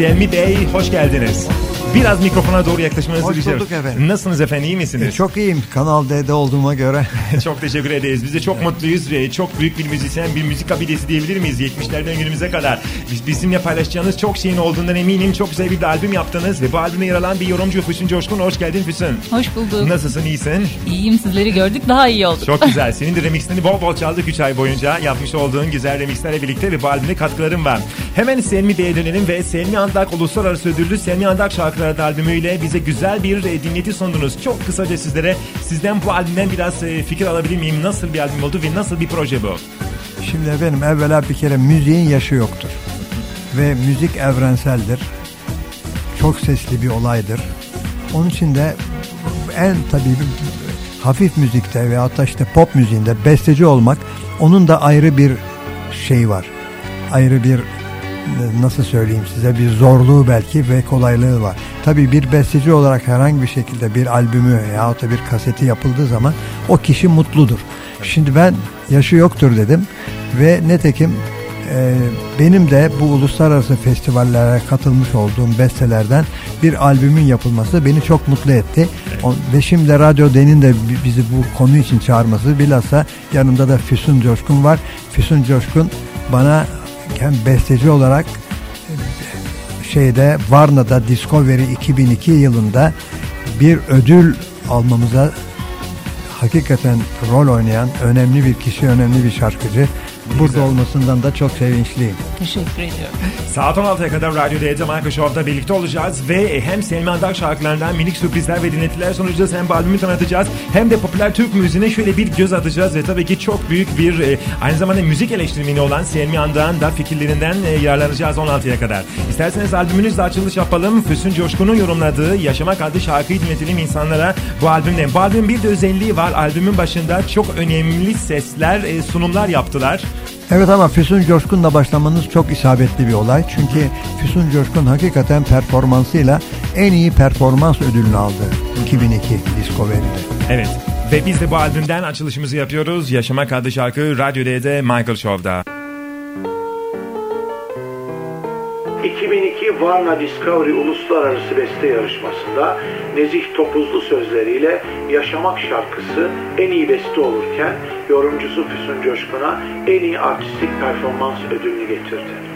Bey hoş geldiniz. Biraz mikrofona doğru yaklaşmanızı rica bulduk efendim. Nasılsınız efendim iyi E, misiniz? çok iyiyim Kanal D'de olduğuma göre. çok teşekkür ederiz. Biz de çok mutluyuz. Ee, Çok büyük bir müzisyen, bir müzik kabilesi diyebilir miyiz 70'lerden günümüze kadar? Biz, bizimle paylaşacağınız çok şeyin olduğundan eminim. Çok güzel bir de albüm yaptınız ve bu albüme yer alan bir yorumcu Füsun Coşkun. Hoş geldin Füsun. Hoş bulduk. Nasılsın, iyisin? İyiyim sizleri gördük daha iyi olduk. Çok güzel. Senin de remixlerini bol bol çaldık 3 ay boyunca. Yapmış olduğun güzel remixlerle birlikte ve bu albümde katkıların var. Hemen Selmi Bey'e dönelim ve Selmi Andak Uluslararası Ödüllü Selmi Andak Şarkıları albümüyle bize güzel bir e, dinleti sundunuz. Çok kısaca sizlere sizden bu albümden biraz e, fikir alabilir miyim? Nasıl bir albüm oldu ve nasıl bir proje bu? Şimdi efendim evvela bir kere müziğin yaşı yoktur. Ve müzik evrenseldir. Çok sesli bir olaydır. Onun için de en tabii hafif müzikte veyahut da işte pop müziğinde besteci olmak onun da ayrı bir şey var. Ayrı bir nasıl söyleyeyim size bir zorluğu belki ve kolaylığı var. Tabii bir besteci olarak herhangi bir şekilde bir albümü yahut da bir kaseti yapıldığı zaman o kişi mutludur. Şimdi ben yaşı yoktur dedim ve netekim e, benim de bu uluslararası festivallere katılmış olduğum bestelerden bir albümün yapılması beni çok mutlu etti. O- ve şimdi Radyo Den'in de bi- bizi bu konu için çağırması bilhassa yanımda da Füsun Coşkun var. Füsun Coşkun bana hem besteci olarak şeyde Varna'da Discovery 2002 yılında bir ödül almamıza hakikaten rol oynayan önemli bir kişi, önemli bir şarkıcı. Burada olmasından da çok sevinçliyim. Teşekkür ediyorum. Saat 16'ya kadar Radyo D'de Michael Show'da birlikte olacağız ve hem Selmi Andak şarkılarından minik sürprizler ve dinletiler sunacağız hem bu albümü tanıtacağız hem de popüler Türk müziğine şöyle bir göz atacağız ve tabii ki çok büyük bir e, aynı zamanda müzik eleştirmeni olan Selmi Andak'ın da fikirlerinden e, yararlanacağız 16'ya kadar. İsterseniz albümünüzle açılış yapalım. Füsun Coşkun'un yorumladığı Yaşamak adlı şarkıyı dinletelim insanlara bu albümden. Bu albümün bir de özelliği var. Albümün başında çok önemli sesler, e, sunumlar yaptılar. Evet ama Füsun Coşkun'la başlamanız çok isabetli bir olay. Çünkü Füsun Coşkun hakikaten performansıyla en iyi performans ödülünü aldı 2002 Discovery'de. Evet. Ve biz de bu albümden açılışımızı yapıyoruz. Yaşamak adlı şarkı Radyo D'de Michael Show'da. 2002 Varna Discovery Uluslararası Beste Yarışması'nda Nezih Topuzlu sözleriyle Yaşamak şarkısı en iyi beste olurken yorumcusu Füsun Coşkun'a en iyi artistik performans ödülünü getirdi.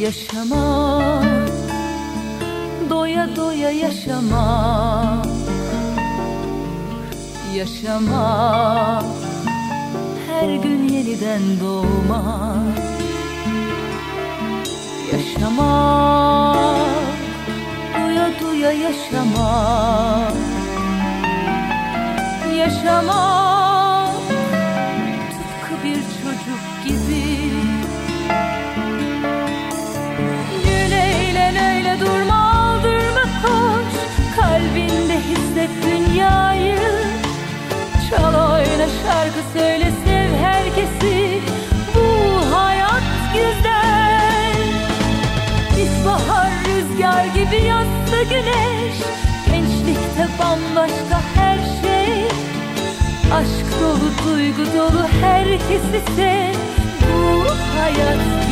Yaşamak, doya doya yaşamak Yaşamak, her gün yeniden doğmak Yaşamak, doya doya yaşamak Yaşamak, şarkı söyle sev herkesi. Bu hayat güzel. İlkbahar rüzgar gibi yassı güneş. Gençlikte bambaşka her şey. Aşk dolu duygu dolu herkesi sev. Bu hayat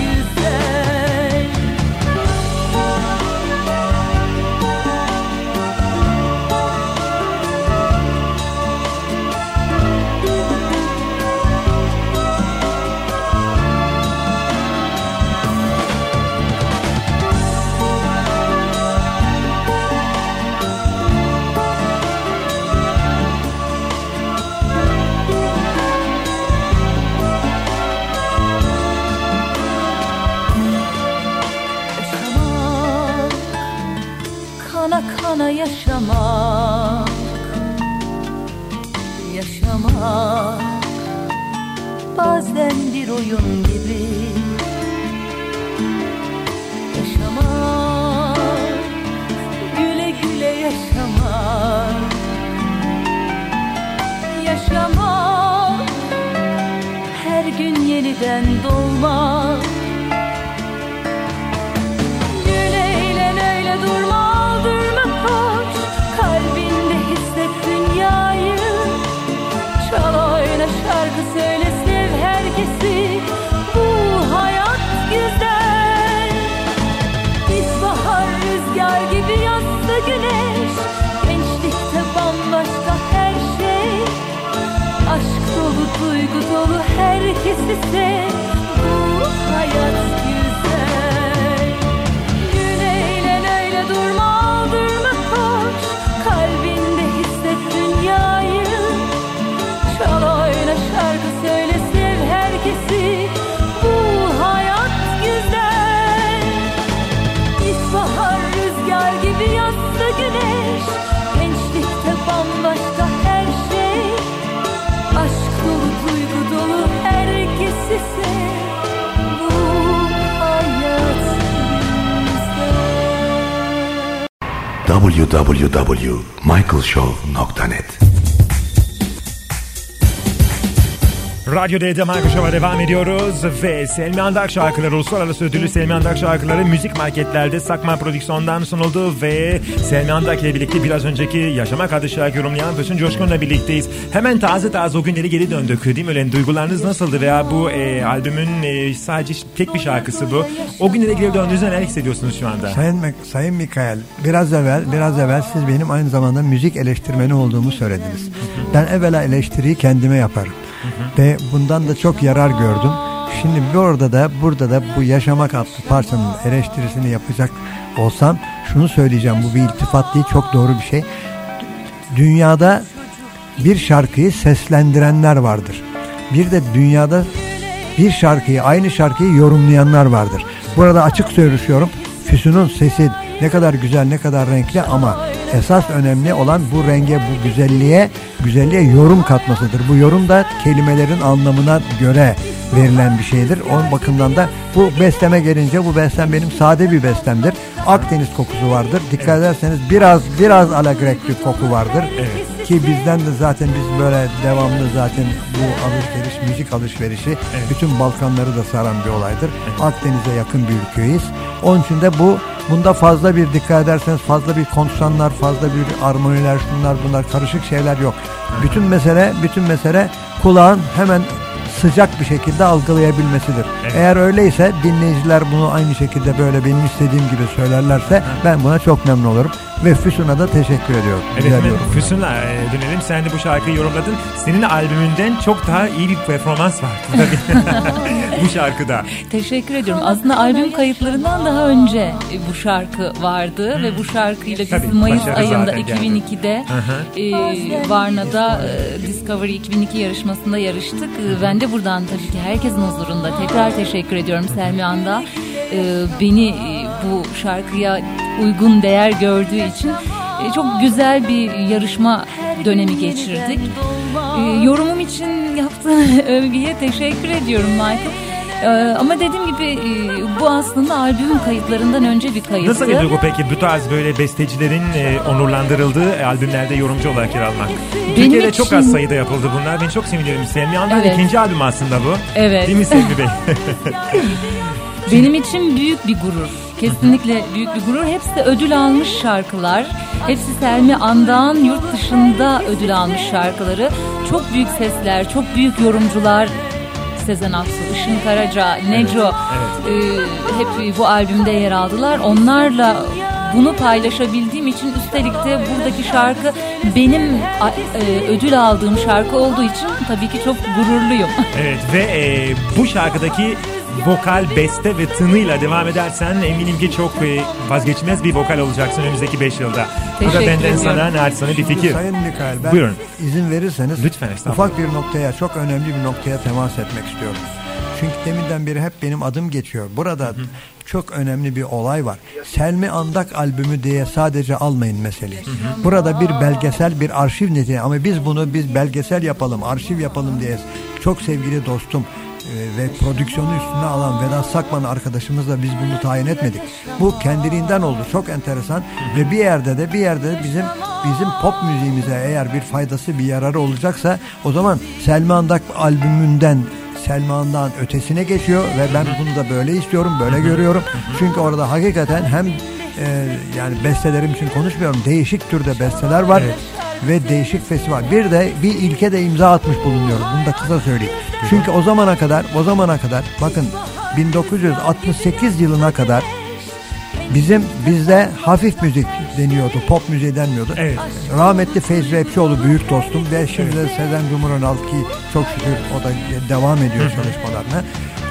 www.michaelshow.net Radyo D'de Marka Show'a devam ediyoruz ve Selmi Andak şarkıları uluslararası ödüllü Selmi Andak şarkıları müzik marketlerde Sakma Prodüksiyon'dan sunuldu ve Selmi Andak ile birlikte biraz önceki Yaşamak adlı şarkı yorumlayan Füsun Coşkun'la birlikteyiz. Hemen taze taze o günleri geri döndük değil mi? Öyle duygularınız nasıldı veya bu e, albümün e, sadece tek bir şarkısı bu. O günlere geri döndüğünüzde neler hissediyorsunuz şu anda? Sayın, Sayın Mikael, biraz evvel, biraz evvel siz benim aynı zamanda müzik eleştirmeni olduğumu söylediniz. Ben evvela eleştiriyi kendime yaparım. Ve bundan da çok yarar gördüm. Şimdi bir orada da burada da bu Yaşamak adlı parçanın eleştirisini yapacak olsam şunu söyleyeceğim. Bu bir iltifat değil, çok doğru bir şey. Dünyada bir şarkıyı seslendirenler vardır. Bir de dünyada bir şarkıyı, aynı şarkıyı yorumlayanlar vardır. Burada açık söylüyorum. Füsun'un sesi ne kadar güzel, ne kadar renkli ama esas önemli olan bu renge, bu güzelliğe, güzelliğe yorum katmasıdır. Bu yorum da kelimelerin anlamına göre verilen bir şeydir. Onun bakımdan da bu besleme gelince bu bestem benim sade bir bestemdir. Akdeniz kokusu vardır. Dikkat ederseniz biraz biraz alagrek bir koku vardır. Ki bizden de zaten biz böyle devamlı zaten bu alışveriş, müzik alışverişi bütün Balkanları da saran bir olaydır. Akdeniz'e yakın bir ülkeyiz. Onun için de bu bunda fazla bir dikkat ederseniz fazla bir konsanlar, fazla bir armoniler, şunlar bunlar karışık şeyler yok. Bütün mesele, bütün mesele kulağın hemen sıcak bir şekilde algılayabilmesidir. Eğer öyleyse dinleyiciler bunu aynı şekilde böyle benim istediğim gibi söylerlerse ben buna çok memnun olurum. Ve Füsun'a da teşekkür ediyorum. Evet. Füsun'la e, dönelim. Sen de bu şarkıyı yorumladın. Senin albümünden çok daha iyi bir performans var tabii. bu şarkıda. Teşekkür ediyorum. Aslında albüm kayıtlarından daha önce e, bu şarkı vardı ve bu şarkıyla biz Tabii, Mayıs ayında zaten geldi. 2002'de e, Varna'da e, Discovery 2002 yarışmasında yarıştık. E, ben de buradan tabii ki herkesin huzurunda tekrar teşekkür ediyorum Selmi Anda. E, beni e, bu şarkıya uygun değer gördüğü için e, çok güzel bir yarışma dönemi geçirdik. E, yorumum için yaptığın övgüye teşekkür ediyorum Michael. Ee, ama dediğim gibi e, bu aslında albümün kayıtlarından önce bir kayıttı. Nasıl bir duygu peki bu tarz böyle bestecilerin e, onurlandırıldığı albümlerde yorumcu olarak yer almak? Türkiye'de çok için- az sayıda yapıldı bunlar. Ben çok seviniyorum. Selmi Andar'ın Evet. ikinci albüm aslında bu. Evet. Değil mi Selmi Bey? Benim için büyük bir gurur. Kesinlikle büyük bir gurur. Hepsi ödül almış şarkılar. Hepsi Selmi Andağ'ın yurt dışında ödül almış şarkıları. Çok büyük sesler, çok büyük yorumcular. Sezen Aksu, Işın Karaca, Neco e, hep bu albümde yer aldılar. Onlarla bunu paylaşabildiğim için üstelik de buradaki şarkı benim e, ödül aldığım şarkı olduğu için tabii ki çok gururluyum. evet ve e, bu şarkıdaki vokal, beste ve tınıyla devam edersen eminim ki çok e, vazgeçmez bir vokal olacaksın önümüzdeki 5 yılda. Bu da Teşekkür benden ediyorum. sana naçizane bir fikir. Sayın Mikael ben Buyurun. izin verirseniz Lütfen, ufak bir noktaya çok önemli bir noktaya temas etmek istiyorum. Çünkü deminden beri hep benim adım geçiyor. Burada çok önemli bir olay var. Selmi Andak albümü diye sadece almayın meseleyi. Burada bir belgesel, bir arşiv niteliği ama biz bunu biz belgesel yapalım, arşiv yapalım diye çok sevgili dostum ve prodüksiyonu üstüne alan Vedat Sakman arkadaşımızla biz bunu tayin etmedik. Bu kendiliğinden oldu. Çok enteresan ve bir yerde de bir yerde de bizim bizim pop müziğimize eğer bir faydası bir yararı olacaksa o zaman Selma Andak albümünden Selman'dan ötesine geçiyor ve ben bunu da böyle istiyorum, böyle görüyorum. Çünkü orada hakikaten hem e, yani bestelerim için konuşmuyorum. Değişik türde besteler var ve değişik festival. Bir de bir ilke de imza atmış bulunuyoruz. Bunu da kısa söyleyeyim. Çünkü o zamana kadar, o zamana kadar bakın 1968 yılına kadar Bizim bizde hafif müzik deniyordu. Pop müziği denmiyordu. Evet. Rahmetli Feyzi Rapçioğlu büyük dostum ve şimdi de Sezen Cumhurönal ki çok şükür o da devam ediyor çalışmalarına.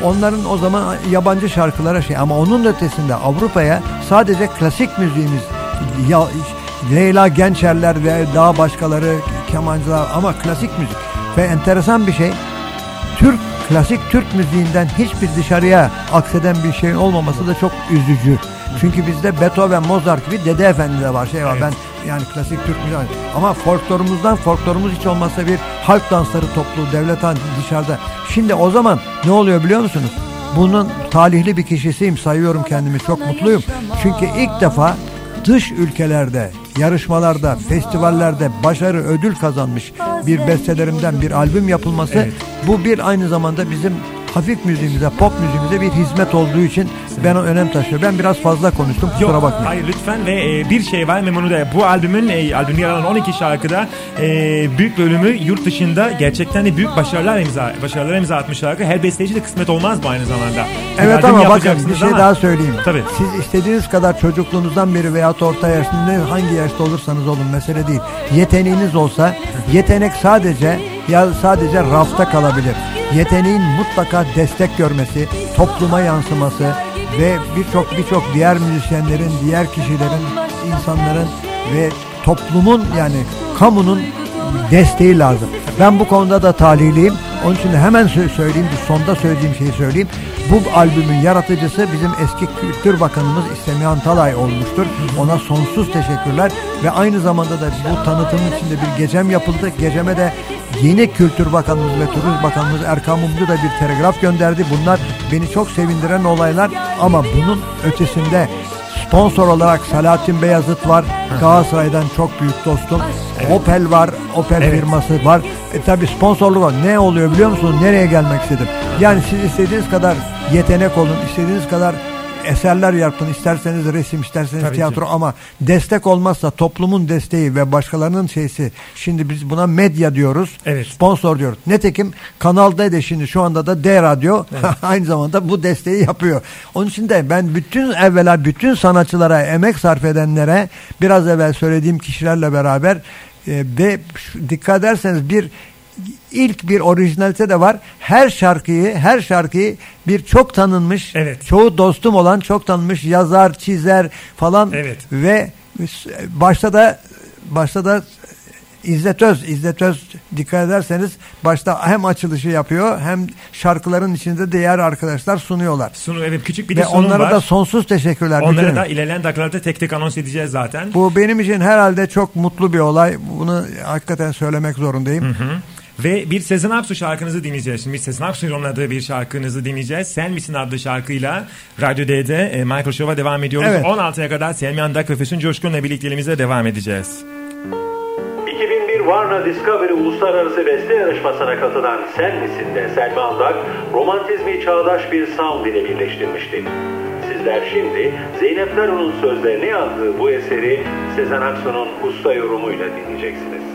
Onların o zaman yabancı şarkılara şey ama onun ötesinde Avrupa'ya sadece klasik müziğimiz ya, Leyla Gençerler ve daha başkaları kemancılar ama klasik müzik ve enteresan bir şey Türk klasik Türk müziğinden hiçbir dışarıya akseden bir şeyin olmaması da çok üzücü. Çünkü bizde Beethoven, Mozart gibi Dede Efendi de var şey var. Evet. Ben yani klasik Türk müziği ama folklorumuzdan folklorumuz hiç olmazsa bir halk dansları topluluğu devlet han- dışarıda. Şimdi o zaman ne oluyor biliyor musunuz? Bunun talihli bir kişisiyim sayıyorum kendimi çok mutluyum. Çünkü ilk defa dış ülkelerde, yarışmalarda, festivallerde başarı ödül kazanmış bir bestelerimden bir albüm yapılması Evet. bu bir aynı zamanda bizim hafif müziğimize, pop müziğimize bir hizmet olduğu için ben o önem taşıyor. Ben biraz fazla konuştum kusura Yok, bakmayın. hayır lütfen ve e, bir şey var Memunu da bu albümün e, albümde yer alan 12 şarkıda e, büyük bölümü yurt dışında gerçekten de büyük başarılar imza başarılar imza atmış şarkı. Her besteci de kısmet olmaz bu aynı zamanda. Evet albüm ama bakın bir şey ama- daha söyleyeyim. Tabii. Siz istediğiniz kadar çocukluğunuzdan beri veya orta ne hangi yaşta olursanız olun mesele değil. Yeteneğiniz olsa yetenek sadece ya sadece rafta kalabilir. Yeteneğin mutlaka destek görmesi, topluma yansıması ve birçok birçok diğer müzisyenlerin, diğer kişilerin, insanların ve toplumun yani kamunun desteği lazım. Ben bu konuda da talihliyim. Onun için hemen sö- söyleyeyim, sonda söylediğim şeyi söyleyeyim. Bu albümün yaratıcısı bizim eski Kültür Bakanımız İstemihan Talay olmuştur. Ona sonsuz teşekkürler ve aynı zamanda da bu tanıtımın içinde bir gecem yapıldı. Geceme de yeni Kültür Bakanımız ve Turizm Bakanımız Erkan Mumcu da bir telgraf gönderdi. Bunlar beni çok sevindiren olaylar ama bunun ötesinde Sponsor olarak Salahattin Beyazıt var. Galatasaray'dan çok büyük dostum. Opel var. Opel Evet. firması var. E tabi sponsorluk var. Ne oluyor biliyor musunuz? Nereye gelmek istedim? Yani siz istediğiniz kadar yetenek olun. istediğiniz kadar eserler yapın. isterseniz resim, isterseniz Tabii tiyatro ki. ama destek olmazsa toplumun desteği ve başkalarının şeysi şimdi biz buna medya diyoruz. Evet. Sponsor diyoruz. Netekim Kanal D de şimdi şu anda da D Radyo aynı zamanda bu desteği yapıyor. Onun için de ben bütün evvela bütün sanatçılara emek sarf edenlere biraz evvel söylediğim kişilerle beraber e, ve şu- dikkat ederseniz bir ilk bir orijinalite de var. Her şarkıyı, her şarkıyı bir çok tanınmış, Evet. çoğu dostum olan çok tanınmış yazar, çizer falan Evet. ve başta da başta da İzzet Öz, İzzet Öz dikkat ederseniz başta hem açılışı yapıyor hem şarkıların içinde diğer arkadaşlar sunuyorlar. Sunu evet küçük bir de Ve sunum onlara var. da sonsuz teşekkürler. Onları Bütün- da ilerleyen dakikalarda tek tek anons edeceğiz zaten. Bu benim için herhalde çok mutlu bir olay. Bunu hakikaten söylemek zorundayım. Ve bir Sezen Aksu şarkınızı dinleyeceğiz. Şimdi Sezen Aksu'nun yorumladığı bir şarkınızı dinleyeceğiz. Sen Misin adlı şarkıyla Radyo D'de e, Michael Show'a devam ediyoruz. Evet. 16'ya kadar Selmi Andak ve Füsun Coşkun'la birlikteliğimize devam edeceğiz. 2001 Warner Discovery Uluslararası Beste Yarışması'na katılan Sen Misin de Selma Andak, romantizmi çağdaş bir sound ile birleştirmişti. Sizler şimdi Zeynep Naru'nun sözlerine yazdığı bu eseri Sezen Aksu'nun usta yorumuyla dinleyeceksiniz.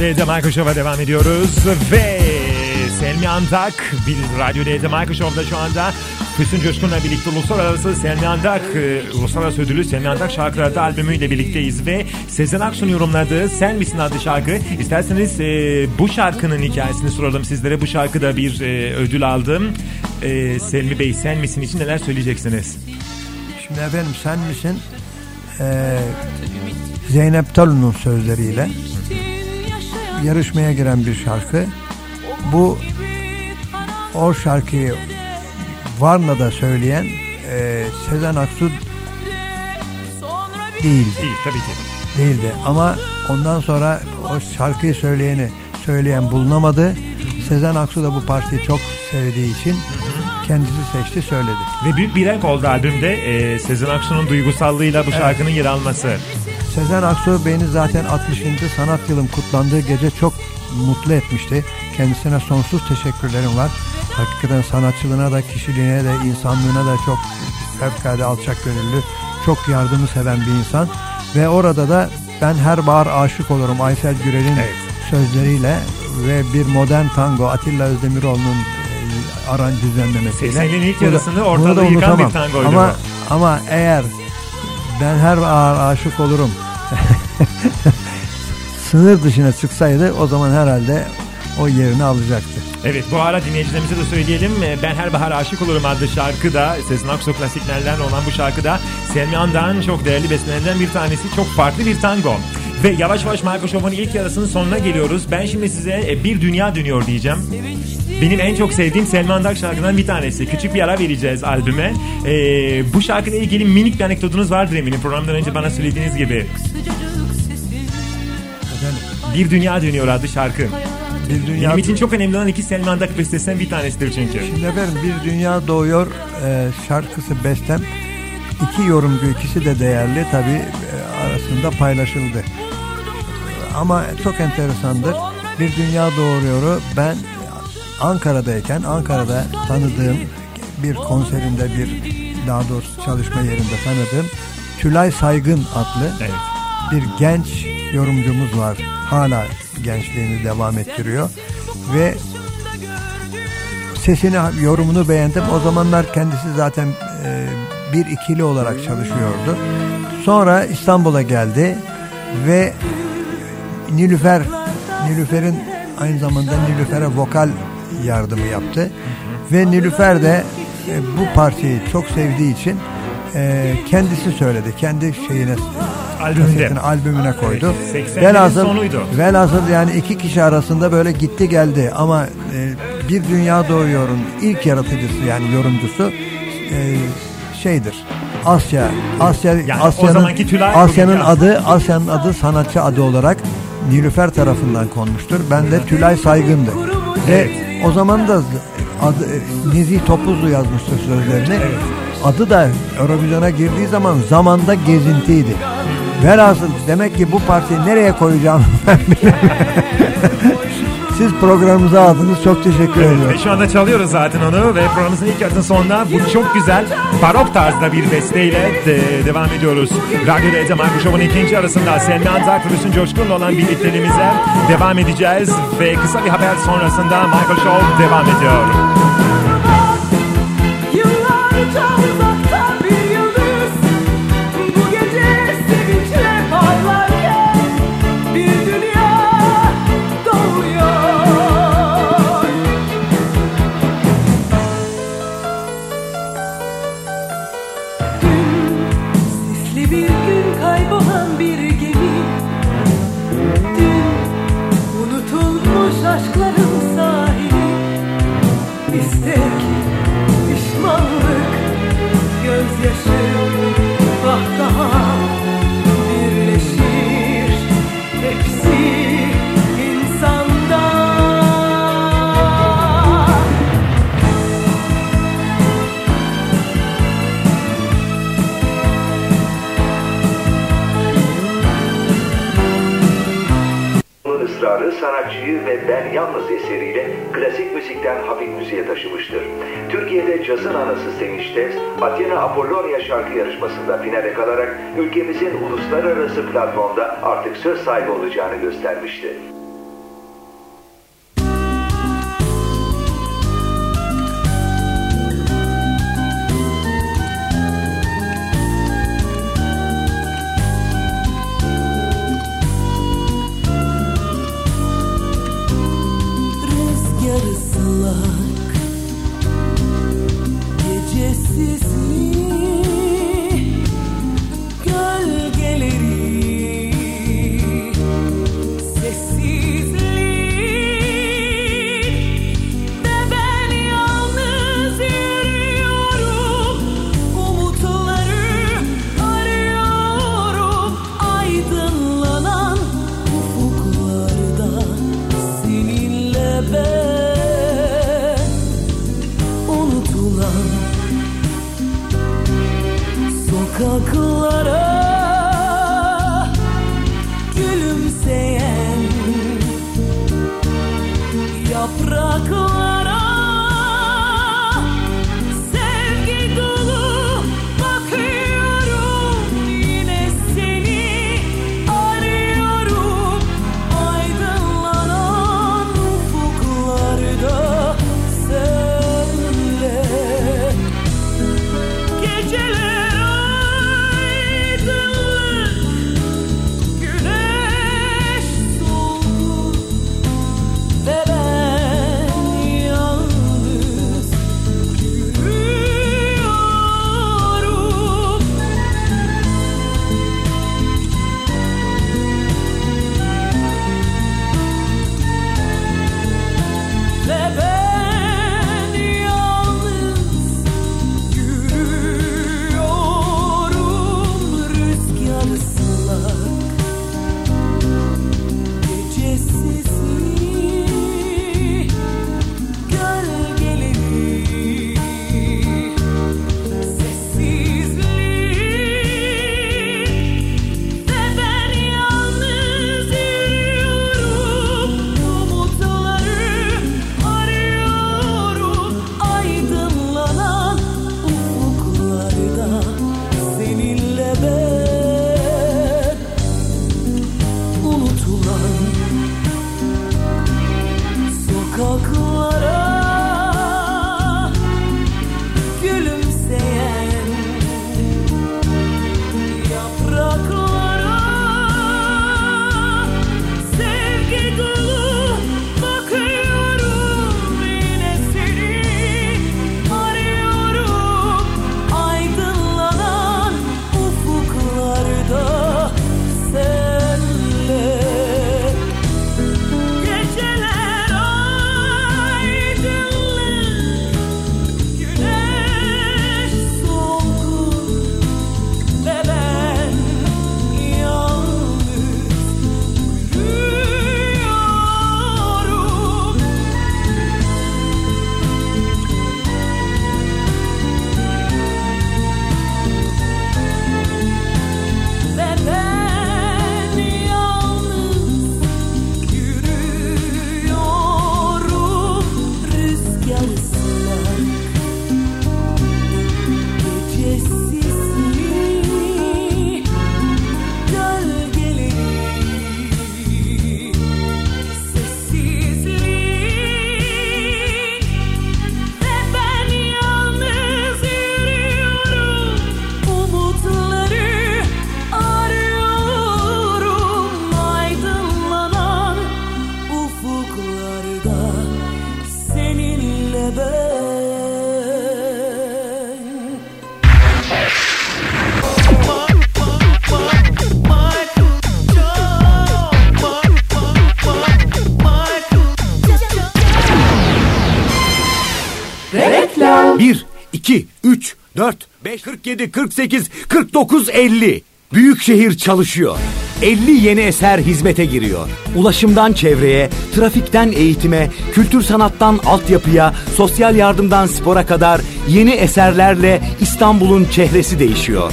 Radyo Michael Show'a devam ediyoruz ve Selmi Andak bir Radyo D'de Michael Show'da şu anda Füsun Coşkun'la birlikte Uluslararası Selmi Andak e, Uluslararası Ödülü Selmi Andak şarkılarda albümüyle birlikteyiz ve Sezen Aksu'nun yorumladığı Sen Misin adlı şarkı İsterseniz e, bu şarkının hikayesini soralım sizlere bu şarkıda bir e, ödül aldım e, Selmi Bey Sen Misin için neler söyleyeceksiniz? Şimdi efendim sen misin? Ee, Zeynep Talun'un sözleriyle yarışmaya giren bir şarkı. Bu o şarkıyı Varna'da söyleyen e, Sezen Aksu değildi. Değil tabii ki. Değildi ama ondan sonra o şarkıyı söyleyeni söyleyen bulunamadı. Sezen Aksu da bu parçayı çok sevdiği için kendisi seçti söyledi. Ve büyük bir renk oldu albümde e, Sezen Aksu'nun duygusallığıyla bu şarkının yer alması. Sezen Aksu beni zaten 60. sanat yılım kutlandığı gece çok mutlu etmişti. Kendisine sonsuz teşekkürlerim var. Hakikaten sanatçılığına da, kişiliğine de, insanlığına da çok fevkalade alçak gönüllü, çok yardımı seven bir insan. Ve orada da ben her bahar aşık olurum Aysel Gürel'in Evet. sözleriyle ve bir modern tango Atilla Özdemiroğlu'nun e, aran düzenlemesiyle. 80'lerin ilk yarısını bunu da ortalığı yıkan bir tangoydu Ama, ama eğer ben her bahar aşık olurum sınır dışına çıksaydı o zaman herhalde o yerini alacaktı. Evet bu ara dinleyicilerimize de söyleyelim. Ee, Ben Her Bahar Aşık Olurum adlı şarkı da Sezen Aksu klasiklerden olan bu şarkıda Selmi Andan çok değerli bestelerinden bir tanesi. Çok farklı bir tango. Ve yavaş yavaş Michael Show'un ilk yarısının sonuna geliyoruz. Ben şimdi size e, bir dünya dönüyor diyeceğim. Benim en çok sevdiğim Selman Andak şarkılarından bir tanesi. Küçük bir ara vereceğiz albüme. Ee, bu şarkıyla ilgili minik bir anekdotunuz vardır eminim. Programdan önce bana söylediğiniz gibi. Bir Dünya Dönüyor adlı şarkı. bir dünya Benim için çok önemli olan iki Selman Andak bestesinden bir tanesidir çünkü. Şimdi efendim bir dünya doğuyor e, şarkısı bestem iki yorumcu ikisi de değerli tabi arasında paylaşıldı. Ama çok enteresandır. Bir dünya doğuyoru ben Ankara'dayken Ankara'da tanıdığım bir konserinde bir daha doğrusu çalışma yerinde tanıdığım Tülay Saygın adlı Evet. bir genç yorumcumuz var. Hala gençliğini devam ettiriyor. Ve sesini, yorumunu beğendim. O zamanlar kendisi zaten e, bir ikili olarak çalışıyordu. Sonra İstanbul'a geldi ve Nilüfer, Nilüfer'in aynı zamanda Nilüfer'e vokal yardımı yaptı. Ve Nilüfer de e, bu parçayı çok sevdiği için e, kendisi söyledi. Kendi şeyine kasetine, albümüne koydu. Evet, 80'lerin sonuydu. Velhasıl yani iki kişi arasında böyle gitti geldi ama e, bir dünya doğuyorun ilk yaratıcısı yani yorumcusu e, şeydir Asya Asya Yani Asya'nın Asya'nın adı Asya'nın adı sanatçı adı olarak Nilüfer tarafından konmuştur. Ben de Tülay Saygın'dı. Ve o zaman da adı, Nezih Topuzlu yazmıştır sözlerini. Adı da Eurovision'a girdiği zaman zamanda gezintiydi. Velhasıl demek ki bu partiyi nereye koyacağım ben bilmiyorum. Siz programımıza aldınız. Çok teşekkür Evet, ediyorum. ve şu anda çalıyoruz zaten onu ve programımızın ilk yarısının sonunda bu çok güzel barok tarzda bir besteyle de, devam ediyoruz. Radyo D'de Marco Show'un ikinci arasında Selman Zak ve Hüsnü Coşkun'la olan birlikteliğimize devam edeceğiz ve kısa bir haber sonrasında Michael Show devam ediyor. Müziğe taşımıştır. Türkiye'de cazın anası Sevinç Tez, Athena Apollonia şarkı yarışmasında finale kalarak ülkemizin uluslararası platformda artık söz sahibi olacağını göstermişti. 47, 48, 49, 50. Büyükşehir çalışıyor. 50 yeni eser hizmete giriyor. Ulaşımdan çevreye, trafikten eğitime, kültür sanattan altyapıya, sosyal yardımdan spora kadar yeni eserlerle İstanbul'un çehresi değişiyor.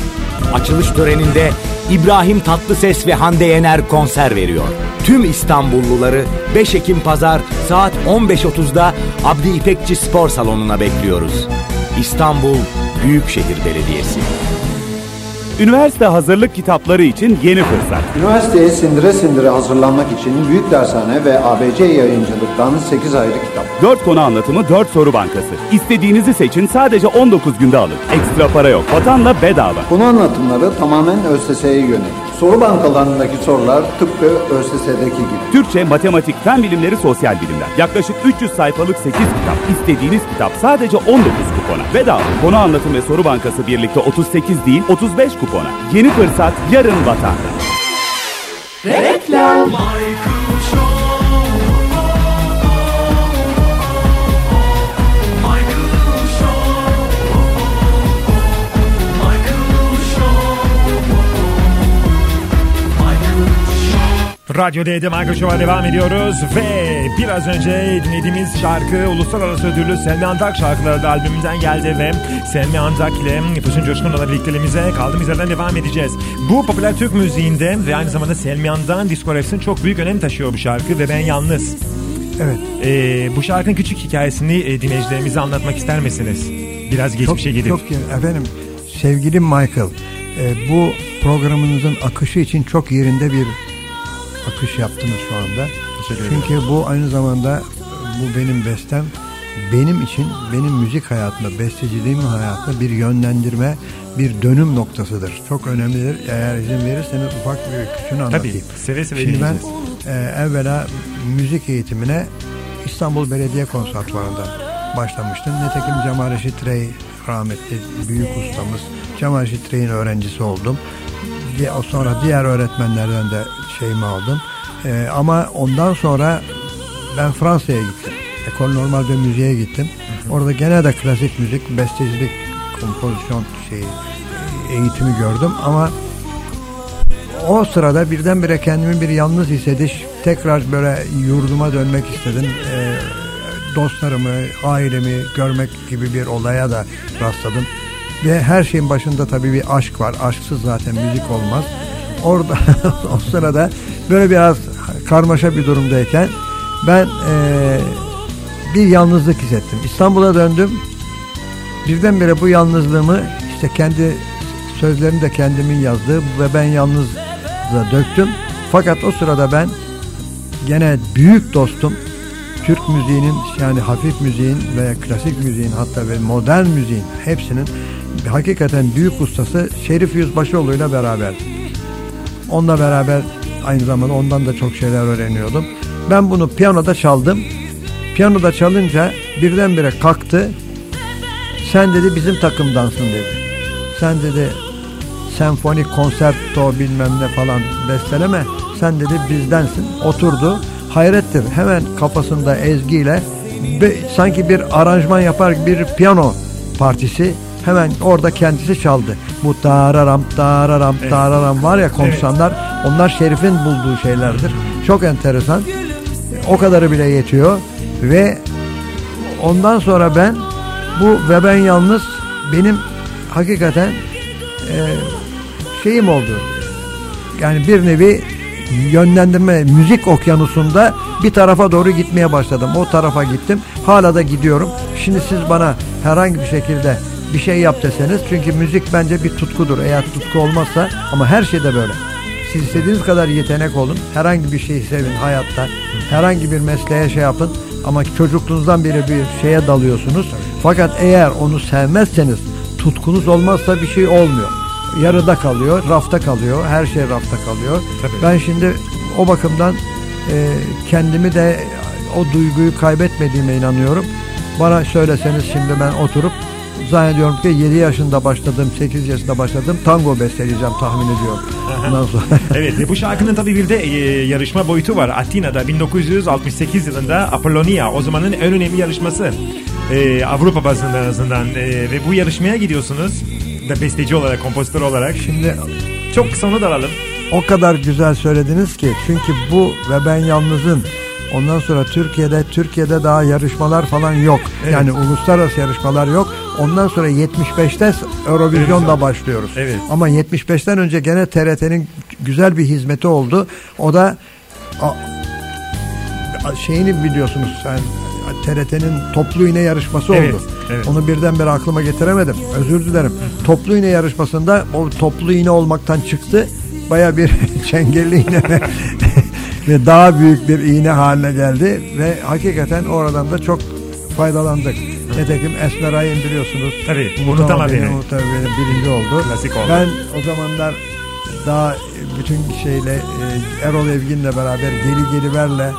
Açılış töreninde İbrahim Tatlıses ve Hande Yener konser veriyor. Tüm İstanbulluları 5 Ekim Pazar saat 15.30'da Abdi İpekçi Spor Salonu'na bekliyoruz. İstanbul Büyükşehir Belediyesi. Üniversite hazırlık kitapları için yeni fırsat. Üniversiteye sindire sindire hazırlanmak için Büyük Dershane ve ABC Yayıncılık'tan 8 ayrı kitap. 4 konu anlatımı 4 soru bankası. İstediğinizi seçin sadece 19 günde alın. Ekstra para yok. Vatanla bedava. Konu anlatımları tamamen ÖSS'ye yönelik. Soru bankalarındaki sorular tıpkı ÖSS'deki gibi. Türkçe, matematik, fen bilimleri, sosyal bilimler. Yaklaşık 300 sayfalık 8 kitap. İstediğiniz kitap sadece 19 kupona. Bedava. Konu anlatım ve soru bankası birlikte 38 değil 35 kupona. Yeni fırsat yarın vatanda. Reklam. Radyo D'de Michael Show'a devam ediyoruz ve biraz önce dinlediğimiz şarkı Uluslararası Ödüllü Selmi Andak şarkıları da albümümüzden geldi ve Selmi Andak ile Füsun Coşkun'la birlikteliğimize kaldığımız yerden devam edeceğiz. Bu popüler Türk müziğinde ve aynı zamanda Selmi Andak'ın diskografisinin çok büyük önem taşıyor bu şarkı ve ben yalnız. Evet. Ee, bu şarkının küçük hikayesini e, dinleyicilerimize anlatmak ister misiniz? Biraz geçmişe gidip. Çok, efendim sevgili Michael e, bu programınızın akışı için çok yerinde bir akış yaptınız şu anda. Çünkü bu aynı zamanda bu benim bestem. Benim için benim müzik hayatımda, besteciliğim hayatında bir yönlendirme, bir dönüm noktasıdır. Çok önemlidir. Eğer izin verirseniz ufak bir küçüğünü anlatayım. Tabii, seve seve Şimdi ben e, evvela müzik eğitimine İstanbul Belediye Konservatuvarı'nda başlamıştım. Nitekim Cemal Reşit Rey rahmetli büyük ustamız Cemal Reşit Rey'in öğrencisi oldum. Diye- Sonra diğer öğretmenlerden de şeyimi aldım. E, ama ondan sonra ben Fransa'ya gittim. Ekol Normal de Müziğe gittim. Orada gene de klasik müzik, bestecilik, kompozisyon şeyi, eğitimi gördüm ama o sırada birdenbire kendimi bir yalnız hissediş, tekrar böyle yurduma dönmek istedim. Ee, dostlarımı, ailemi görmek gibi bir olaya da rastladım. Ve her şeyin başında tabii bir aşk var. Aşksız zaten müzik olmaz. Orada o sırada böyle biraz karmaşa bir durumdayken ben eee, bir yalnızlık hissettim. İstanbul'a döndüm. Birdenbire bu yalnızlığımı işte kendi sözlerini de kendimin yazdığı ve ben yalnızla döktüm. Fakat o sırada ben gene büyük dostum Türk müziğinin yani hafif müziğin ve klasik müziğin hatta ve modern müziğin hepsinin hakikaten büyük ustası Şerif Yüzbaşıoğlu ile beraber. Onunla beraber aynı zamanda ondan da çok şeyler öğreniyordum. Ben bunu piyanoda çaldım. Piyanoda çalınca birdenbire kalktı. Sen dedi bizim takımdansın dedi. Sen dedi senfonik konserto bilmem ne falan besteleme. Sen dedi bizdensin. Oturdu. Hayrettir. Hemen kafasında ezgiyle sanki bir aranjman yapar bir piyano partisi hemen orada kendisi çaldı. Bu tararam tararam tararam var ya konsanlar onlar Şerif'in bulduğu şeylerdir. Çok enteresan. O kadarı bile yetiyor ve ondan sonra ben bu ve ben yalnız benim hakikaten e, şeyim oldu. Yani bir nevi yönlendirme müzik okyanusunda bir tarafa doğru gitmeye başladım. O tarafa gittim. Hala da gidiyorum. Şimdi siz bana herhangi bir şekilde bir şey yap deseniz çünkü müzik bence bir tutkudur. Eğer tutku olmazsa ama her şeyde böyle. Siz istediğiniz kadar yetenek olun. Herhangi bir şeyi sevin hayatta. Herhangi bir mesleğe şey yapın. Ama çocukluğunuzdan beri bir şeye dalıyorsunuz. Fakat eğer onu sevmezseniz tutkunuz olmazsa bir şey olmuyor. Yarıda kalıyor, rafta kalıyor. Her şey rafta kalıyor. Ben şimdi o bakımdan e, kendimi de o duyguyu kaybetmediğime inanıyorum. Bana söyleseniz şimdi ben oturup zannediyorum ki 7 yaşında başladım, 8 yaşında başladım. Tango besteleyeceğim tahmin ediyorum. Sonra evet ve bu şarkının tabii bir de e, yarışma boyutu var. Atina'da 1968 yılında Apollonia o zamanın en önemli yarışması. E, Avrupa bazında en azından. E, ve bu yarışmaya gidiyorsunuz. Da besteci olarak, kompozitör olarak. Şimdi Çok kısa onu da alalım. o kadar güzel söylediniz ki çünkü bu ve ben yalnızın ondan sonra Türkiye'de Türkiye'de daha yarışmalar falan yok. Evet. Yani uluslararası yarışmalar yok. Ondan sonra 75'te Eurovision'da başlıyoruz. Evet. Ama 75'ten önce gene TRT'nin güzel bir hizmeti oldu. O da a- şeyini biliyorsunuz sen TRT'nin toplu iğne yarışması Evet, oldu. evet. Onu birdenbire aklıma getiremedim. Özür dilerim. Toplu iğne yarışmasında o toplu iğne olmaktan çıktı. Baya bir çengelli iğne ve, daha büyük bir iğne haline geldi ve hakikaten oradan da çok faydalandık. Nitekim Esmeray'ın biliyorsunuz. Tabii, unutama beni. Unutama beni birinci oldu. Klasik oldu. Ben o zamanlar daha bütün şeyle e, Erol Evgin'le beraber Geli Geliver'le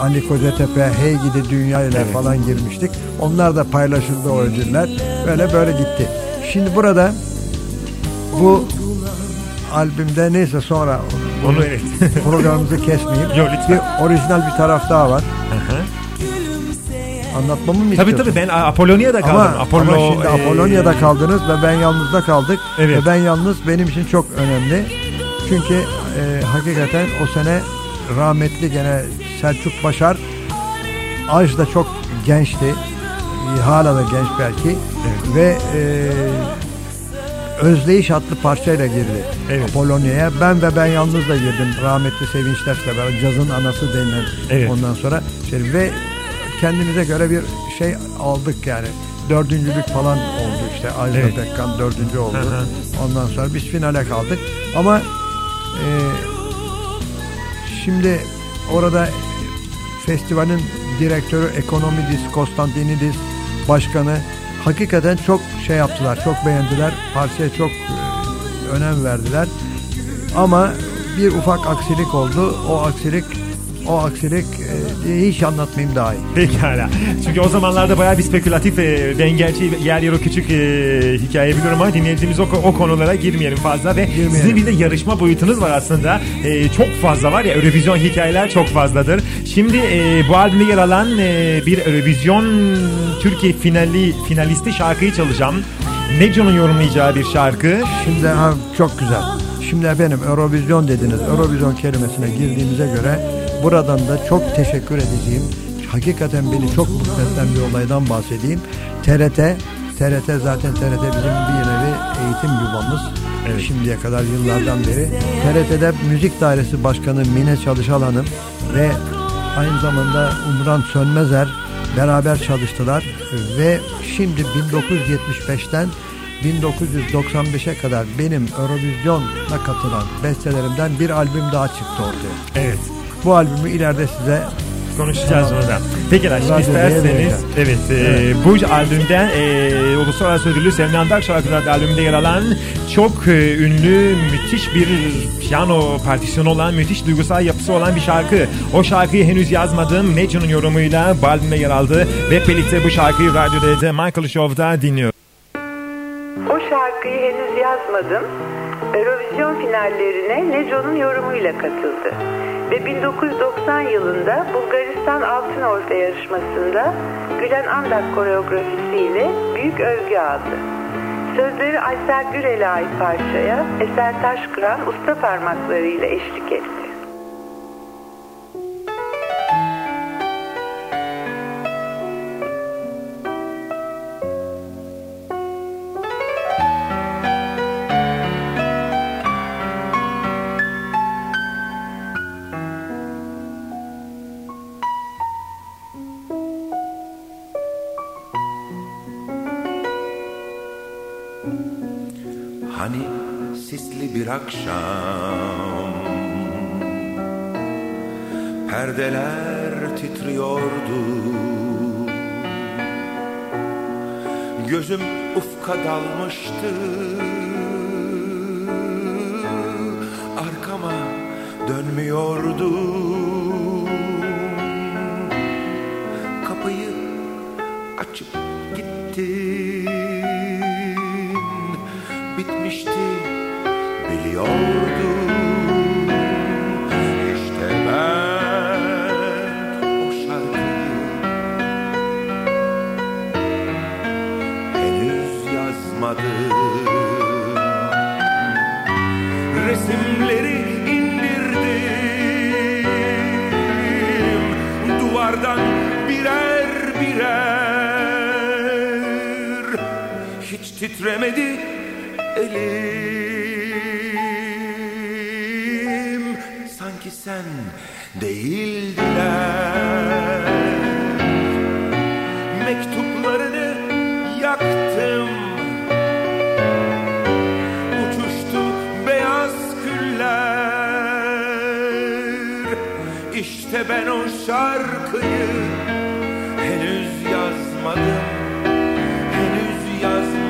Ali Kocatepe, Hey Gidi Dünya ile falan girmiştik. Onlar da paylaşıldı o ödüller. Böyle böyle gitti. Şimdi burada bu albümde neyse sonra Onu evet. programımızı kesmeyeyim. Yok, lütfen. Bir orijinal bir taraf daha var. Aha. Anlatmamı mı tabii istiyorsun? tabii ben Apollonia'da kaldım. Ama, Apollo, ama şimdi e, Apollonia'da kaldınız ve ben yalnızda kaldık. Evet. Ve ben yalnız benim için çok önemli. Çünkü e, hakikaten o sene rahmetli gene Selçuk Başar Aj da çok gençti. E, hala da genç belki. Ve e, Özdeyiş adlı parçayla girdi Evet. Apollonia'ya. Ben ve ben yalnız da girdim. Rahmetli Sevinç Taş'la beraber cazın anası denilen Evet. ondan sonra şey, ve kendimize göre bir şey aldık yani. Dördüncülük falan oldu işte. Ajda Evet. Pekkan dördüncü oldu. Hı hı. Ondan sonra biz finale kaldık. Ama e, şimdi orada festivalin direktörü Ekonomidis Konstantinidis başkanı hakikaten çok şey yaptılar. Çok beğendiler. Parçaya çok e, önem verdiler. Ama bir ufak aksilik oldu. O aksilik o aksilik e, hiç anlatmayayım daha iyi. Pekala. Çünkü o zamanlarda bayağı bir spekülatif e, ben gerçi yer yer o küçük e, hikaye biliyorum ama dinleyicimiz o, o konulara girmeyelim fazla ve Girmeyelim. sizin bir de yarışma boyutunuz var aslında. E, çok fazla var ya Eurovision hikayeler çok fazladır. Şimdi e, bu albümde yer alan e, bir Eurovision Türkiye finali finalisti şarkıyı çalacağım. Neco'nun yorumlayacağı bir şarkı. Şimdi ha, çok güzel. Şimdi efendim Eurovision dediniz. Eurovision kelimesine girdiğimize göre buradan da çok teşekkür edeceğim. Hakikaten beni çok mutlu eden bir olaydan bahsedeyim. TRT, TRT zaten TRT bizim bir nevi eğitim yuvamız. Şimdiye kadar yıllardan beri. TRT'de Müzik Dairesi Başkanı Mine Çalışal Hanım ve aynı zamanda Umran Sönmezer beraber çalıştılar ve şimdi 1975'ten 1995'e kadar benim Eurovision'a katılan bestelerimden bir albüm daha çıktı ortaya. Evet. Bu albümü ileride size Konuşacağız onu da. Pekala şimdi Radyoya isterseniz evet, e, bu albümden e, Uluslararası Ödüllü Selman Andak Şarkılar albümünde yer alan çok e, ünlü müthiş bir piyano partisyonu olan müthiş duygusal yapısı olan bir şarkı. O şarkıyı henüz yazmadım. Neco'nun yorumuyla bu albümde yer aldı ve birlikte bu şarkıyı Radyo D'de Michael Show'da dinliyor. O şarkıyı henüz yazmadım. Eurovision finallerine Neco'nun yorumuyla katıldı. Ve 1990 yılında Bulgaristan Altın Orta yarışmasında Gülen Andak koreografisiyle büyük övgü aldı. Sözleri Aysel Gürel'e ait parçaya Eser Taşkıran usta parmaklarıyla eşlik etti. Akşam. Perdeler titriyordu. Gözüm ufka dalmıştı. Arkama dönmüyordum Kapıyı açıp titremedi elim. Sanki sen değildiler. Mektuplarını yaktım. Uçuştu beyaz küller. İşte ben o şarkıyı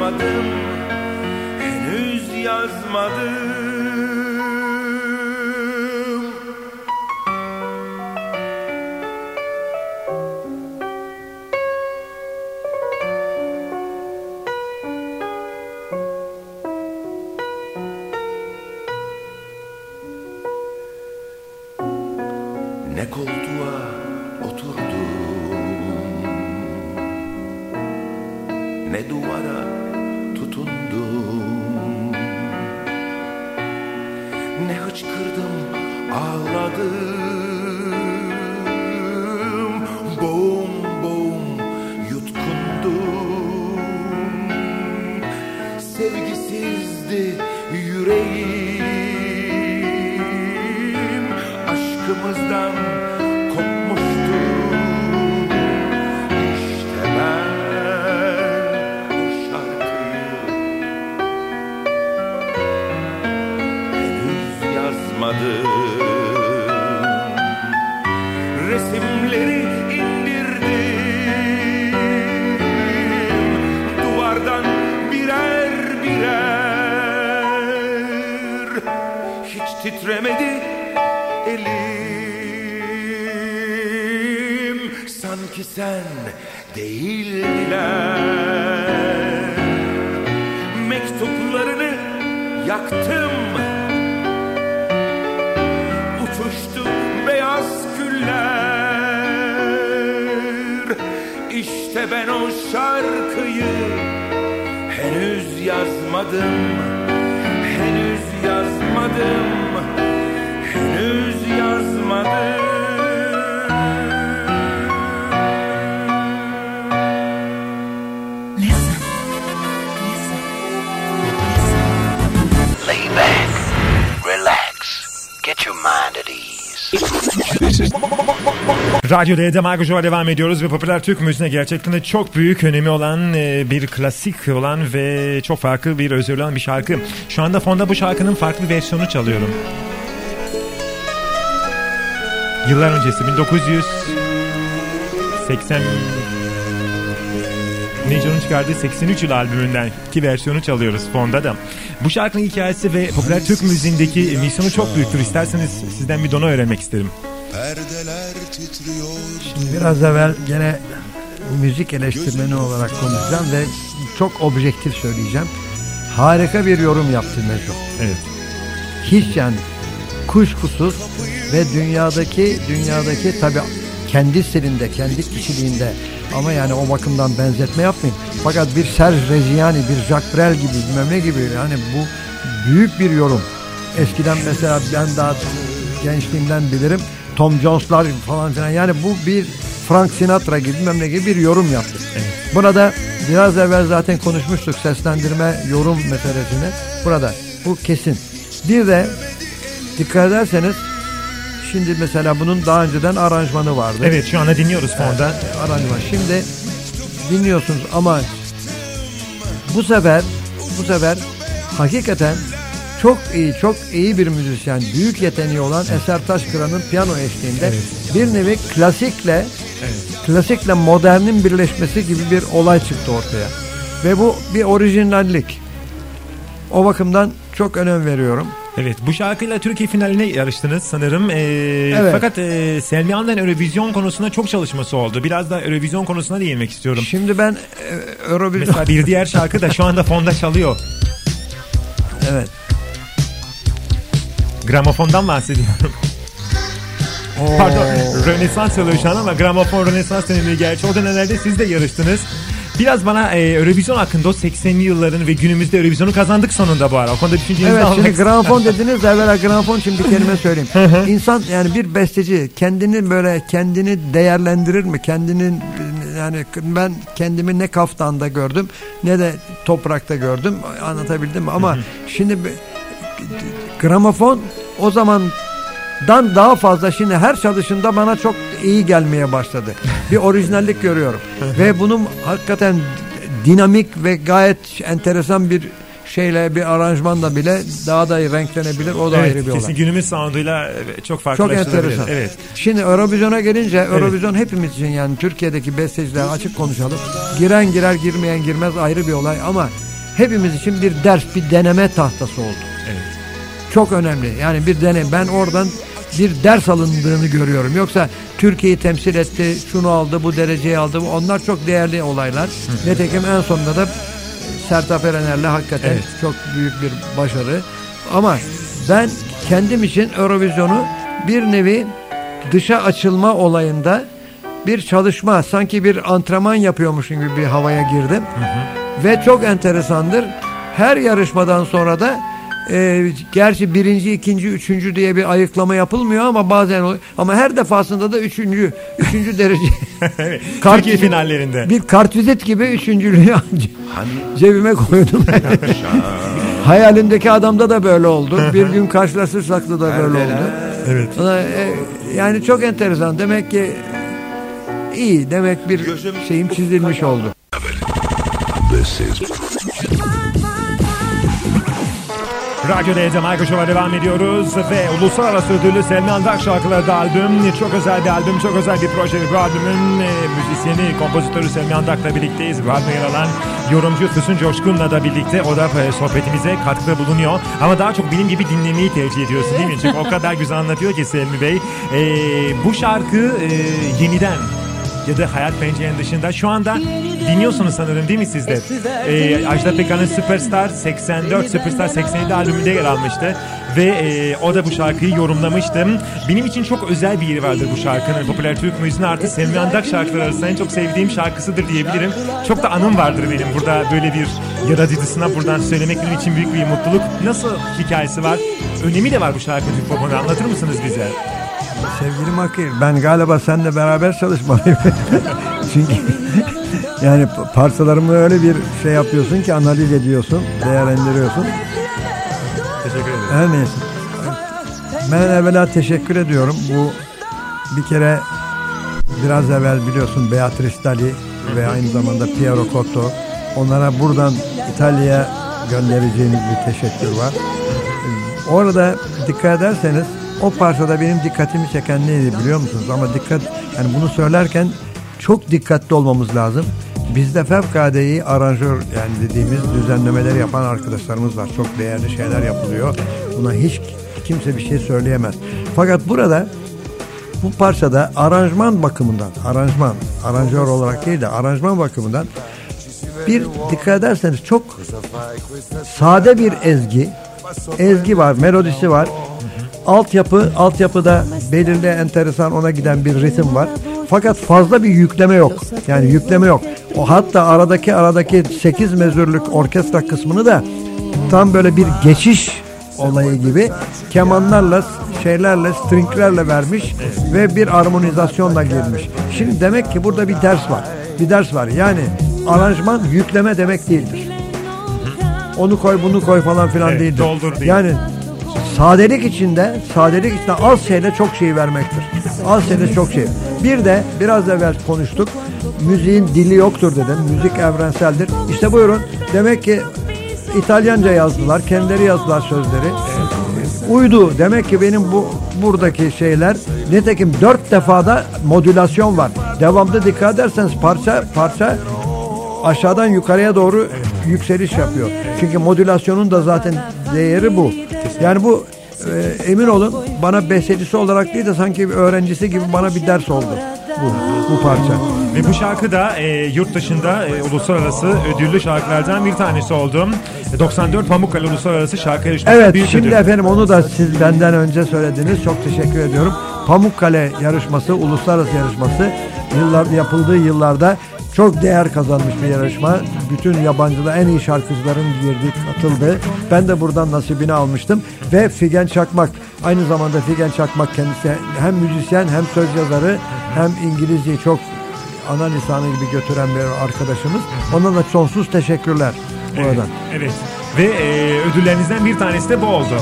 yazmadım. Henüz yazmadım Radyo D'de Margo devam ediyoruz ve popüler Türk müziğine gerçekten de çok büyük önemi olan e, bir klasik olan ve çok farklı bir özürlü olan bir şarkı. Şu anda fonda bu şarkının farklı versiyonu çalıyorum. Yıllar öncesi 1980 Neco'nun çıkardığı 83 yıl albümünden ki versiyonu çalıyoruz fonda da. Bu şarkının hikayesi ve popüler Türk müziğindeki misyonu çok büyüktür. İsterseniz sizden bir dona öğrenmek isterim. Perdeler titriyor. Şimdi biraz evvel gene müzik eleştirmeni olarak konuşacağım ve çok objektif söyleyeceğim. Harika bir yorum yaptı Neco. Evet. Hiç yani kuşkusuz ve dünyadaki dünyadaki tabi kendi stilinde, kendi kişiliğinde ama yani o bakımdan benzetme yapmayın. Fakat bir Serge Reggiani, bir Jacques Brel gibi bilmem ne gibi yani bu büyük bir yorum. Eskiden mesela ben daha gençliğimden bilirim. Tom Jones'lar falan filan yani bu bir Frank Sinatra gibi bilmem ne gibi bir yorum yaptı. Buna da biraz evvel zaten konuşmuştuk seslendirme yorum meselesini. Burada bu kesin. Bir de dikkat ederseniz şimdi mesela bunun daha önceden aranjmanı vardı. Evet şu anda dinliyoruz fonda. Evet, aranjman. Şimdi dinliyorsunuz ama bu sefer bu sefer hakikaten çok iyi, çok iyi bir müzisyen, büyük yeteneği olan Eser Taşkıran'ın piyano eşliğinde bir nevi klasikle klasikle modernin birleşmesi gibi bir olay çıktı ortaya. Ve bu bir orijinallik. O bakımdan çok önem veriyorum. Evet bu şarkıyla Türkiye finaline yarıştınız sanırım. Ee, Evet. Fakat e, Selmi Han'dan Eurovision konusunda çok çalışması oldu. Biraz da Eurovision konusuna değinmek istiyorum. Şimdi ben e, Eurovision... Mesela bir diğer şarkı da şu anda fonda çalıyor. Evet. Gramofondan bahsediyorum. Oo. Pardon Rönesans çalıyor şu an ama gramofon Rönesans dönemi gerçi. O dönemlerde siz de yarıştınız. Biraz bana e, Eurovision hakkında o 80'li yılların ve günümüzde Eurovision'u kazandık sonunda bu ara. O konuda düşüncenizi Evet almak şimdi gramofon dediniz evvela gramofon şimdi bir kelime söyleyeyim. İnsan yani bir besteci kendini böyle kendini değerlendirir mi? Kendinin yani ben kendimi ne kaftanda gördüm ne de toprakta gördüm anlatabildim mi? Ama şimdi gramofon o zamandan daha fazla şimdi her çalışında bana çok iyi gelmeye başladı. Bir orijinallik görüyorum. ve bunun hakikaten dinamik ve gayet enteresan bir şeyle bir aranjmanla bile daha da renklenebilir. O da evet, ayrı bir kesin olay. günümüz sounduyla çok Çok farklılaştırabilir. enteresan. Evet. Şimdi Eurovision'a gelince Eurovision hepimiz için yani Türkiye'deki besteciler açık konuşalım. Giren girer girmeyen girmez ayrı bir olay ama hepimiz için bir ders bir deneme tahtası oldu. Çok önemli. Yani bir deney. Ben oradan bir ders alındığını görüyorum. Yoksa Türkiye'yi temsil etti, şunu aldı, bu dereceyi aldı. Onlar çok değerli olaylar. Nitekim en sonunda da Sertab Erener'le hakikaten Evet. çok büyük bir başarı. Ama ben kendim için Eurovision'u bir nevi dışa açılma olayında bir çalışma, sanki bir antrenman yapıyormuşum gibi bir havaya girdim. Ve çok enteresandır. Her yarışmadan sonra da e, gerçi birinci, ikinci, üçüncü diye bir ayıklama yapılmıyor ama bazen oluyor. Ama her defasında da üçüncü, üçüncü derece. Türkiye finallerinde. Bir kartvizit gibi üçüncülüğü cebime koydum. Hayalimdeki adamda da böyle oldu. Bir gün karşılaşırsak da böyle oldu. Evet. E, Yani çok enteresan. Demek ki iyi. Demek bir şeyim çizilmiş oldu. This is Radyo D'de Michael Show'a devam ediyoruz ve uluslararası ödüllü Selmi Andak şarkıları albüm. Çok özel bir albüm, çok özel bir proje. Bu albümün e, müzisyeni, kompozitörü Selmi Andak'la birlikteyiz. Bu albümde yer alan yorumcu Füsun Coşkun'la da birlikte o da e, sohbetimize katkıda bulunuyor. Ama daha çok benim gibi dinlemeyi tercih ediyorsun değil mi? Çünkü o kadar güzel anlatıyor ki Selmi Bey. E, bu şarkı e, yeniden ya da Hayat Pencerenin dışında şu anda dinliyorsunuz sanırım değil mi siz de? Ee, Ajda Pekkan'ın Superstar 84, Superstar 87 albümünde yer almıştı. Ve e, o da bu şarkıyı yorumlamıştı. Benim için çok özel bir yeri vardır bu şarkının. Popüler Türk müziğinin artı Selmi Andak şarkıları arasında en çok sevdiğim şarkısıdır diyebilirim. Çok da anım vardır benim. Burada böyle bir yaratıcısına buradan söylemek benim için büyük bir mutluluk. Nasıl hikayesi var? Önemi de var bu şarkının Türk popuna. Anlatır mısınız bize? Sevgili Makir ben galiba seninle beraber çalışmalıyım. Çünkü yani parçalarımı öyle bir şey yapıyorsun ki analiz ediyorsun, değerlendiriyorsun. Teşekkür ederim. Her neyse. Ben evvela teşekkür ediyorum. Bu bir kere biraz evvel biliyorsun Beatrice Dali ve aynı zamanda Piero Cotto. Onlara buradan İtalya'ya göndereceğimiz bir teşekkür var. Orada dikkat ederseniz o parçada benim dikkatimi çeken neydi biliyor musunuz? Ama dikkat yani bunu söylerken çok dikkatli olmamız lazım. Bizde fevkalade iyi aranjör yani dediğimiz düzenlemeler yapan arkadaşlarımız var. Çok değerli şeyler yapılıyor. Buna hiç kimse bir şey söyleyemez. Fakat burada bu parçada aranjman bakımından, aranjman, aranjör olarak değil de aranjman bakımından bir dikkat ederseniz çok sade bir ezgi, ezgi var, melodisi var. Altyapı, altyapıda belirli enteresan ona giden bir ritim var. Fakat fazla bir yükleme yok. Yani yükleme yok. O hatta aradaki aradaki 8 mezürlük orkestra kısmını da tam böyle bir geçiş olayı gibi kemanlarla, şeylerle, stringlerle vermiş ve bir armonizasyonla girmiş. Şimdi demek ki burada bir ders var. Bir ders var. Yani aranjman yükleme demek değildir. Onu koy, bunu koy falan filan Evet, değildir. doldur değil. Yani sadelik içinde, sadelik içinde az şeyle çok şey vermektir. Az şeyle çok şey. Bir de biraz evvel konuştuk. Müziğin dili yoktur dedim. Müzik evrenseldir. İşte buyurun. Demek ki İtalyanca yazdılar. Kendileri yazdılar sözleri. Uydu. Demek ki benim bu buradaki şeyler nitekim dört defada modülasyon var. Devamlı dikkat ederseniz parça parça aşağıdan yukarıya doğru yükseliş yapıyor. Çünkü modülasyonun da zaten değeri bu. Yani bu e, emin olun bana bestecisi olarak değil de sanki bir öğrencisi gibi bana bir ders oldu bu, bu parça. Ve bu şarkı da e, yurt dışında e, uluslararası ödüllü şarkılardan bir tanesi oldu. E, 94 Pamukkale Uluslararası Şarkı Yarışması Evet büyük şimdi ödül. efendim onu da siz benden önce söylediniz. Çok teşekkür ediyorum. Pamukkale yarışması, uluslararası yarışması yıllar yapıldığı yıllarda çok değer kazanmış bir yarışma. Bütün yabancıda en iyi şarkıcıların girdiği, katıldığı. Ben de buradan nasibini almıştım. Ve Figen Çakmak, aynı zamanda Figen Çakmak kendisi hem müzisyen hem söz yazarı hem İngilizceyi çok ana lisanı gibi götüren bir arkadaşımız. Ona da sonsuz teşekkürler Evet, buradan. evet. Ve e, ödüllerinizden bir tanesi de bu oldu.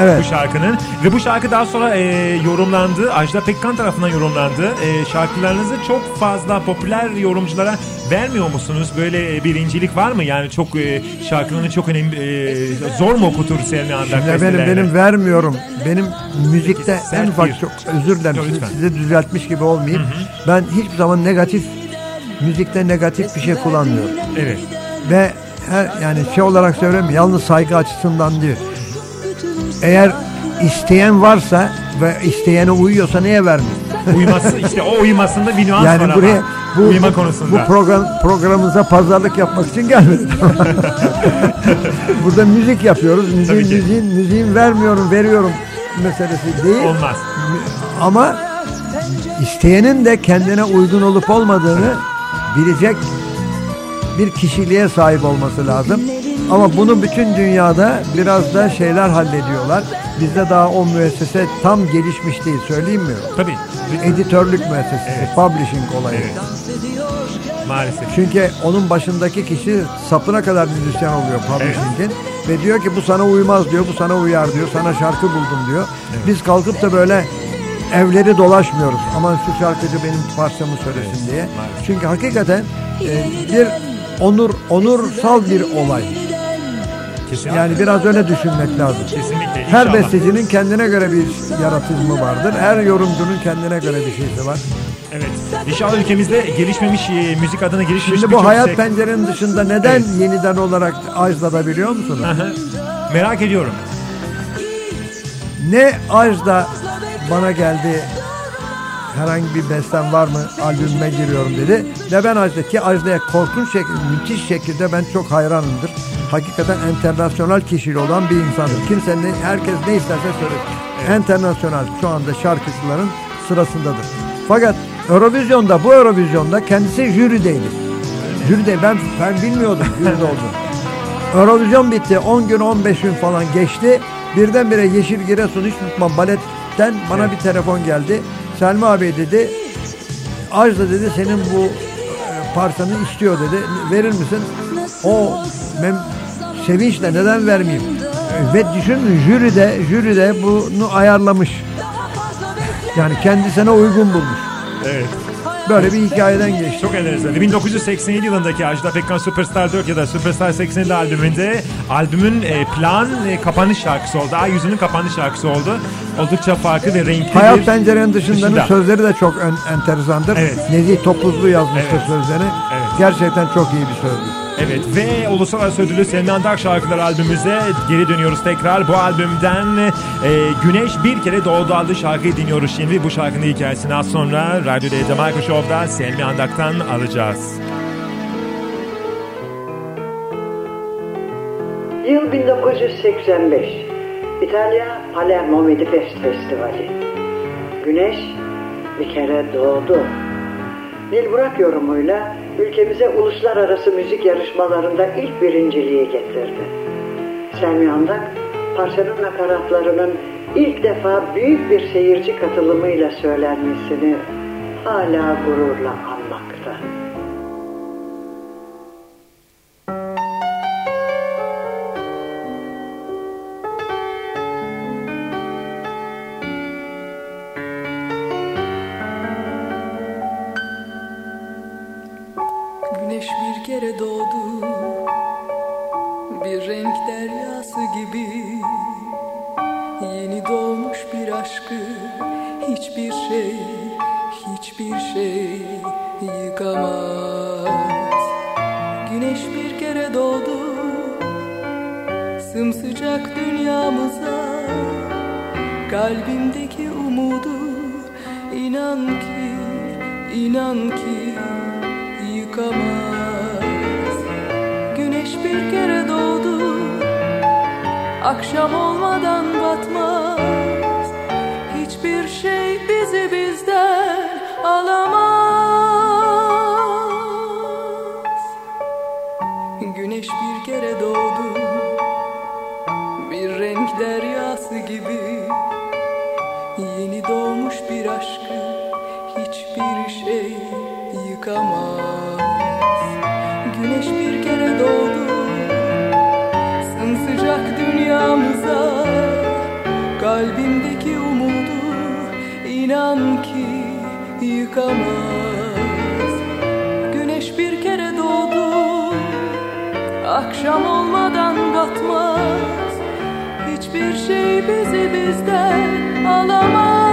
Evet. Bu şarkının. Ve bu şarkı daha sonra e, yorumlandı. Ajda Pekkan tarafından yorumlandı. E, şarkılarınızı çok fazla popüler yorumculara vermiyor musunuz? Böyle e, birincilik var mı? Yani çok e, şarkılarını çok önemli e, zor mu okutur Selmi Andak Şimdi benim benim vermiyorum. Benim müzikte Sert en ufak bir- çok özür dilerim sizi, size düzeltmiş gibi olmayayım. Ben hiçbir zaman negatif müzikte negatif bir şey kullanmıyorum. Evet. Ve her yani şey olarak söylemiyorum yalnız saygı açısından değil. Eğer isteyen varsa ve isteyene uyuyorsa niye vermiyor? Uyması, işte o uyumasında bir nüans yani var buraya ama. bu, Uyuma bu- konusunda. bu program programımıza pazarlık yapmak için gelmedim. Burada müzik yapıyoruz. Müziğin, müziğin, müziğin vermiyorum, veriyorum meselesi değil. Olmaz. Ama isteyenin de kendine uygun olup olmadığını bilecek bir kişiliğe sahip olması lazım. Ama bunu bütün dünyada biraz da şeyler hallediyorlar. Bizde daha o müessese tam gelişmiş değil söyleyeyim mi? Tabii. Editörlük müessesesi, publishing olayı. Maalesef. Çünkü onun başındaki kişi sapına kadar müzisyen oluyor publishing'in. Ve diyor ki bu sana uymaz diyor, bu sana uyar diyor, sana şarkı buldum diyor. Biz kalkıp da böyle evleri dolaşmıyoruz. Aman şu şarkıcı benim parçamı söylesin diye. Çünkü hakikaten e, bir onur onursal bir olay. Kesinlikle. Yani biraz öyle düşünmek lazım. Kesinlikle. Her İnşallah. bestecinin kendine göre bir yaratımı vardır. Her yorumcunun kendine göre bir şeysi var. Evet. İnşallah ülkemizde gelişmemiş e, müzik adına gelişmiş Şimdi bu hayat sek- pencerenin dışında neden yeniden olarak Ajda'da biliyor musunuz? Merak ediyorum. Ne Ajda bana geldi herhangi bir bestem var mı albümüme giriyorum dedi. Ne ben Ajda ki Ajda'ya korkunç şekilde, müthiş şekilde ben çok hayranımdır. Hakikaten internasyonel kişiliği olan bir insandır. Kimse ne, herkes ne isterse söyler. Internasyonel şu anda şarkıcıların sırasındadır. Fakat Eurovizyonda bu Eurovizyonda kendisi jürideydi. Jüride ben ben bilmiyordum jüride olduğunu. Eurovizyon bitti. 10 gün 15 gün falan geçti. Birdenbire Yeşil Giresun hiç unutmam baletten bana bir telefon geldi. Selma abi dedi. Ajda dedi senin bu e, parçanı istiyor dedi. Verir misin? O mem sevinçle neden vermeyeyim? E, Ve düşünün jüride jüride bunu ayarlamış. Yani kendisine uygun bulmuş. Evet. Böyle bir hikayeden geçti. Çok enteresan. 1987 yılındaki Ajda Pekkan Superstar 4 ya da Superstar 87 albümünde albümün e, plan e, kapanış şarkısı oldu. Ay yüzünün kapanış şarkısı oldu. Oldukça farklı ve renkli Hayat bir Pencerenin dışındanın dışında. sözleri de çok ön- enteresandır. Evet. Nezih Topuzlu yazmıştır Evet. sözleri. Evet. Gerçekten çok iyi bir sözdür. Evet ve Uluslararası Ödülü Selmi Andak şarkıları albümümüze geri dönüyoruz tekrar. Bu albümden e, Güneş Bir Kere Doğdu adlı şarkıyı dinliyoruz şimdi. Bu şarkının hikayesini az sonra Radyo D'de Marco Show'da Selmi Andak'tan alacağız. Yıl 1985. İtalya Palermo Medifest Festivali. Güneş bir kere doğdu. Nil Burak yorumuyla ülkemize uluslararası müzik yarışmalarında ilk birinciliği getirdi. Selmi Andak, parçanın nakaratlarının ilk defa büyük bir seyirci katılımıyla söylenmesini hala gururla anmakta. Kalbimdeki umudu inan ki, inan ki yıkamaz. Güneş bir kere doğdu Akşam olmadan batmaz. Hiçbir şey bizi bizden alamaz. Güneş bir kere doğdu Bir renk deryası gibi doğmuş bir aşkı Hiçbir şey yıkamaz. Güneş bir kere doğdu Sımsıcak dünyamıza. Kalbimdeki umudu inan ki yıkamaz. Güneş bir kere doğdu Akşam olmadan batmaz. Hiçbir şey bizi bizden alamaz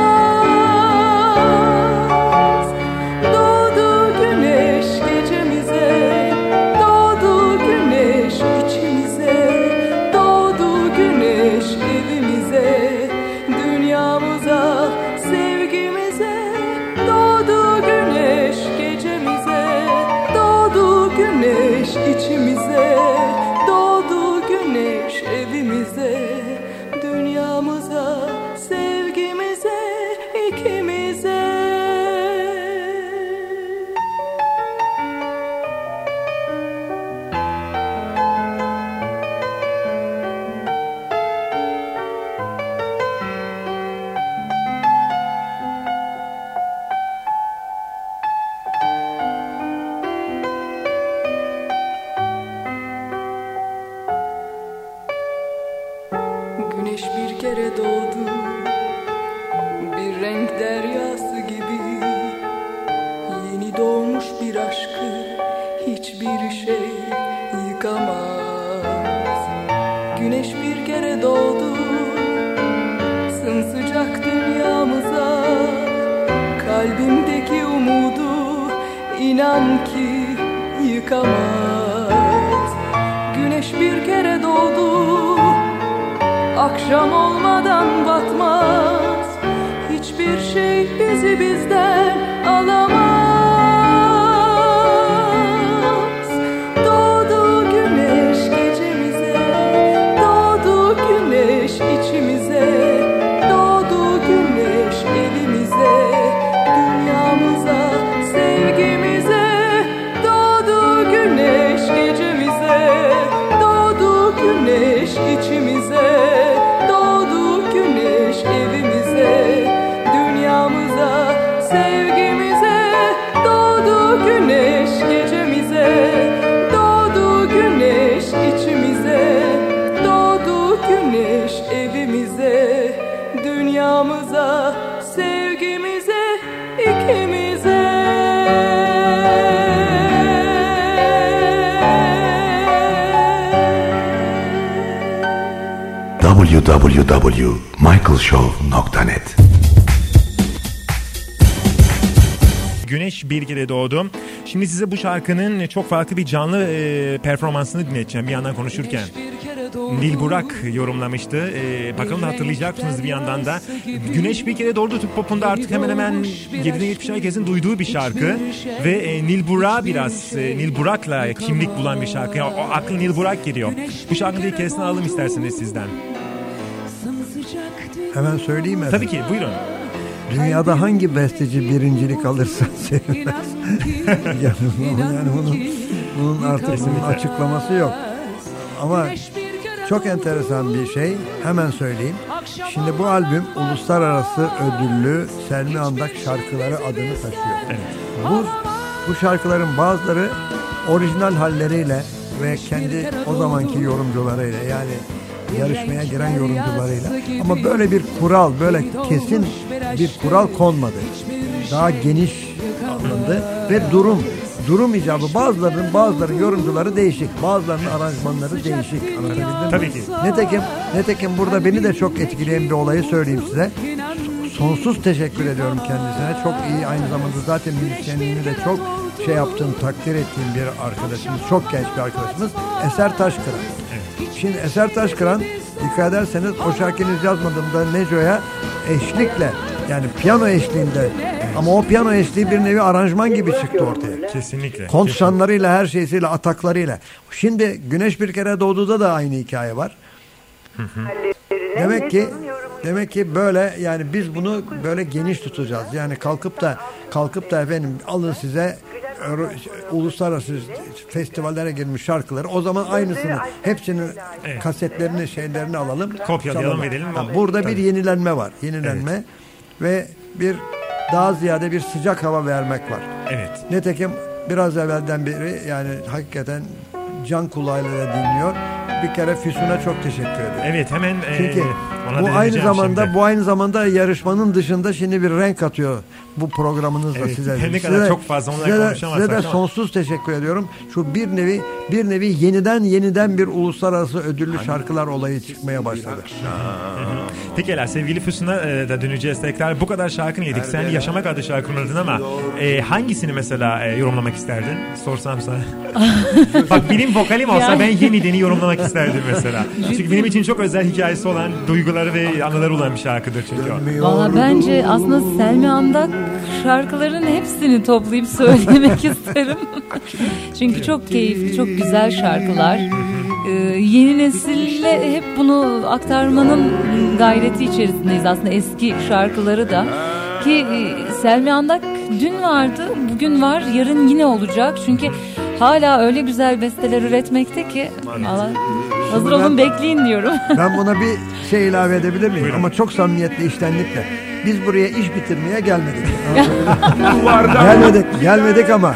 yıkamaz. Güneş bir kere doğdu Akşam olmadan batmaz. Hiçbir şey bizi bizden alamaz www.michaelshow.net Güneş bir kere doğdu. Şimdi size bu şarkının çok farklı bir canlı e, performansını dinleteceğim bir yandan konuşurken. Nil Burak yorumlamıştı. E, bakalım hatırlayacak mısınız bir yandan da. Güneş bir kere doğdu Türk popunda artık hemen hemen 7'den 70 herkesin duyduğu bir şarkı. Ve e, Nil Burak biraz e, Nil Burak'la kimlik bulan bir şarkı. Ya, o aklı Nil Burak geliyor. Bu şarkının ilk kesini alalım isterseniz sizden. Hemen söyleyeyim mi? Tabii ki buyurun. Dünyada hangi besteci birincilik alırsa sevilmez. yani, bunun- yani bunun, bunun artık bunun açıklaması yok. Ama çok enteresan bir şey. Hemen söyleyeyim. Şimdi bu albüm uluslararası ödüllü Selmi Andak şarkıları adını taşıyor. Bu bu şarkıların bazıları orijinal halleriyle ve kendi o zamanki yorumcularıyla yani yarışmaya giren yorumcularıyla ama böyle bir kural böyle kesin bir kural konmadı. Daha geniş alındı ve durum durum icabı bazılarının bazılarının yorumcuları değişik bazılarının aranjmanları değişik? Tabii ki. Netekim, netekim burada beni de çok etkileyen bir olayı söyleyeyim size. Sonsuz teşekkür ediyorum kendisine. Çok iyi aynı zamanda zaten müzisyenliğini de çok şey yaptığım, takdir ettiğim bir arkadaşımız. Çok genç bir arkadaşımız. Eser Taşkıran. Şimdi Eser Taşkıran dikkat ederseniz o şarkıyı yazmadığımda Neco'ya eşlikle yani piyano eşliğinde ama o piyano eşliği bir nevi aranjman gibi çıktı ortaya. Kesinlikle. Konsanlarıyla her şeysiyle ataklarıyla. Şimdi Güneş bir kere doğduğunda da aynı hikaye var. Demek ki demek ki böyle yani biz bunu böyle geniş tutacağız. Yani kalkıp da kalkıp da efendim alın size uluslararası festivallere girmiş şarkıları o zaman aynısını hepsinin Evet. kasetlerini şeylerini alalım. Kopyalayalım, edelim. Ha, burada bir Tabii. yenilenme var. Yenilenme ve bir daha ziyade bir sıcak hava vermek var. Evet. Nitekim biraz evvelden beri yani hakikaten can kulağıyla dinliyor. Bir kere Füsun'a çok teşekkür ederim. Evet hemen e, Çünkü ona bu aynı zamanda şimdi. bu aynı zamanda yarışmanın dışında şimdi bir renk atıyor bu programınızla Evet, size. ne kadar Size- çok fazla onunla size de- Size de ama. sonsuz teşekkür ediyorum. Şu bir nevi bir nevi yeniden yeniden bir uluslararası ödüllü şarkılar olayı çıkmaya başladı. Pekala sevgili Füsun'a e, da döneceğiz tekrar. Bu kadar şarkını yedik. Sen Yaşamak adlı şarkını aradın ama e, hangisini mesela e, yorumlamak isterdin? Sorsam sana. Bak benim vokalim olsa Yani- ben yenideni yorumlamak isterdim mesela. Çünkü benim için çok özel hikayesi olan, duyguları ve anıları olan bir şarkıdır çünkü o. Valla bence aslında Selmi Andak şarkıların hepsini toplayıp söylemek isterim. Çünkü çok keyifli, çok güzel şarkılar. Ee, yeni nesille hep bunu aktarmanın gayreti içerisindeyiz aslında eski şarkıları da. Ki e, Selmi Andak dün vardı, bugün var, yarın yine olacak. Çünkü hala öyle güzel besteler üretmekte ki valla hazır ben- olun bekleyin diyorum. Ben buna bir şey ilave edebilir miyim? Ama çok samimiyetle, iştenlikle. Biz buraya iş bitirmeye gelmedik. gelmedik, gelmedik ama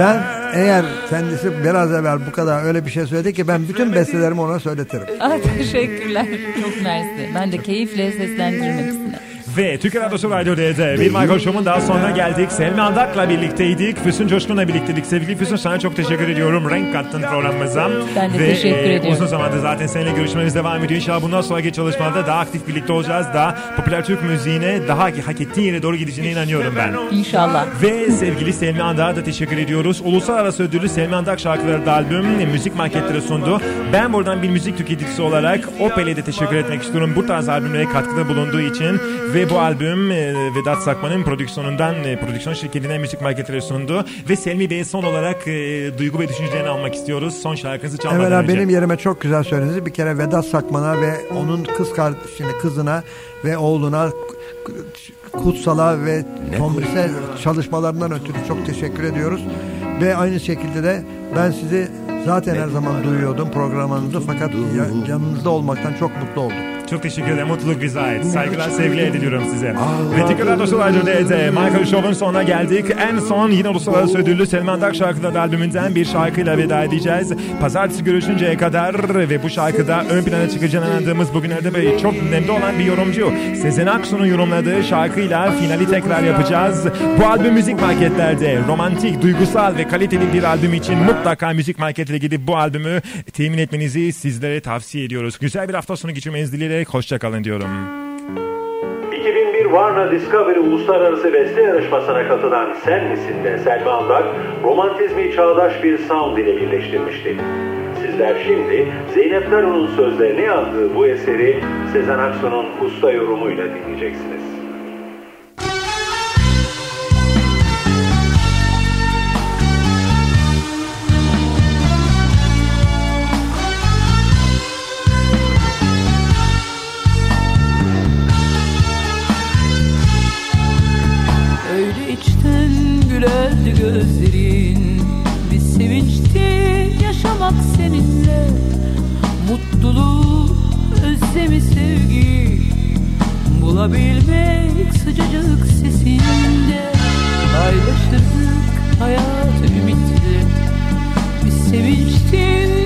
ben eğer kendisi biraz evvel bu kadar öyle bir şey söyledi ki ben bütün bestelerimi ona söyletirim. Ah, teşekkürler. Çok mersi. Ben de keyifle seslendiririm hepsini. Ve Türkiye Radyosu Radyo D'de bir Michael Show'un daha sonuna geldik. Selmi Andak'la birlikteydik. Füsun Coşkun'la birlikteydik. Sevgili Füsun sana çok teşekkür ediyorum. Renk kattın programımıza. Ben de Ve, teşekkür e, ediyorum. Uzun zamandır zaten seninle görüşmemiz devam ediyor. İnşallah bundan sonraki çalışmalarda daha aktif birlikte olacağız. Daha popüler Türk müziğine daha hak ettiğin yere doğru gideceğine inanıyorum ben. İnşallah. Ve sevgili Selmi Andak'a da teşekkür ediyoruz. Uluslararası ödüllü Selmi Andak şarkıları da albüm müzik marketleri sundu. Ben buradan bir müzik tüketicisi olarak Opel'e de teşekkür etmek istiyorum. Bu tarz albümlere katkıda bulunduğu için. Ve bu albüm e, Vedat Sakman'ın prodüksiyonundan, e, prodüksiyon şirketine müzik marketleri sundu. Ve Selmi Bey'e son olarak e, duygu ve düşüncelerini almak istiyoruz. Son şarkınızı çalmadan Evvela önce. benim yerime çok güzel söylediniz. Bir kere Vedat Sakman'a ve onun kız kardeşine, kızına ve oğluna Kutsal'a ve Tomris'e çalışmalarından ötürü çok teşekkür ediyoruz. Ve aynı şekilde de ben sizi zaten her zaman duyuyordum programınızı fakat ya- yanınızda olmaktan çok mutlu oldum. Çok teşekkür ederim. Mutluluk bize ait. Saygılar, sevgiler diliyorum size. Ve Tekrar Radyosu Radyo D'de Michael Show'un sonuna geldik. En son yine uluslararası ödüllü Selman Dak şarkıları albümünden bir şarkıyla veda edeceğiz. Pazartesi görüşünceye kadar ve bu şarkıda ön plana çıkacağını inandığımız bugünlerde böyle çok önemli olan bir yorumcu. Sezen Aksu'nun yorumladığı şarkıyla finali tekrar yapacağız. Bu albüm müzik marketlerde romantik, duygusal ve kaliteli bir albüm için mutlaka müzik marketine gidip bu albümü temin etmenizi sizlere tavsiye ediyoruz. Güzel bir hafta sonu geçirmenizi dileyerek hoşçakalın diyorum. 2001 Varna Discovery Uluslararası Beste Yarışması'na katılan Sen Misin de Selma Andak, romantizmi çağdaş bir sound ile birleştirmişti. Sizler şimdi Zeynep Daru'nun sözlerini yazdığı bu eseri Sezen Aksu'nun usta yorumuyla dinleyeceksiniz. Gülerdi gözlerin. Bir sevinçti yaşamak seninle. Mutluluğu, özlemi, sevgi Bulabilmek sıcacık sesinde. Paylaşırdık hayatı ümitle Bir sevinçtin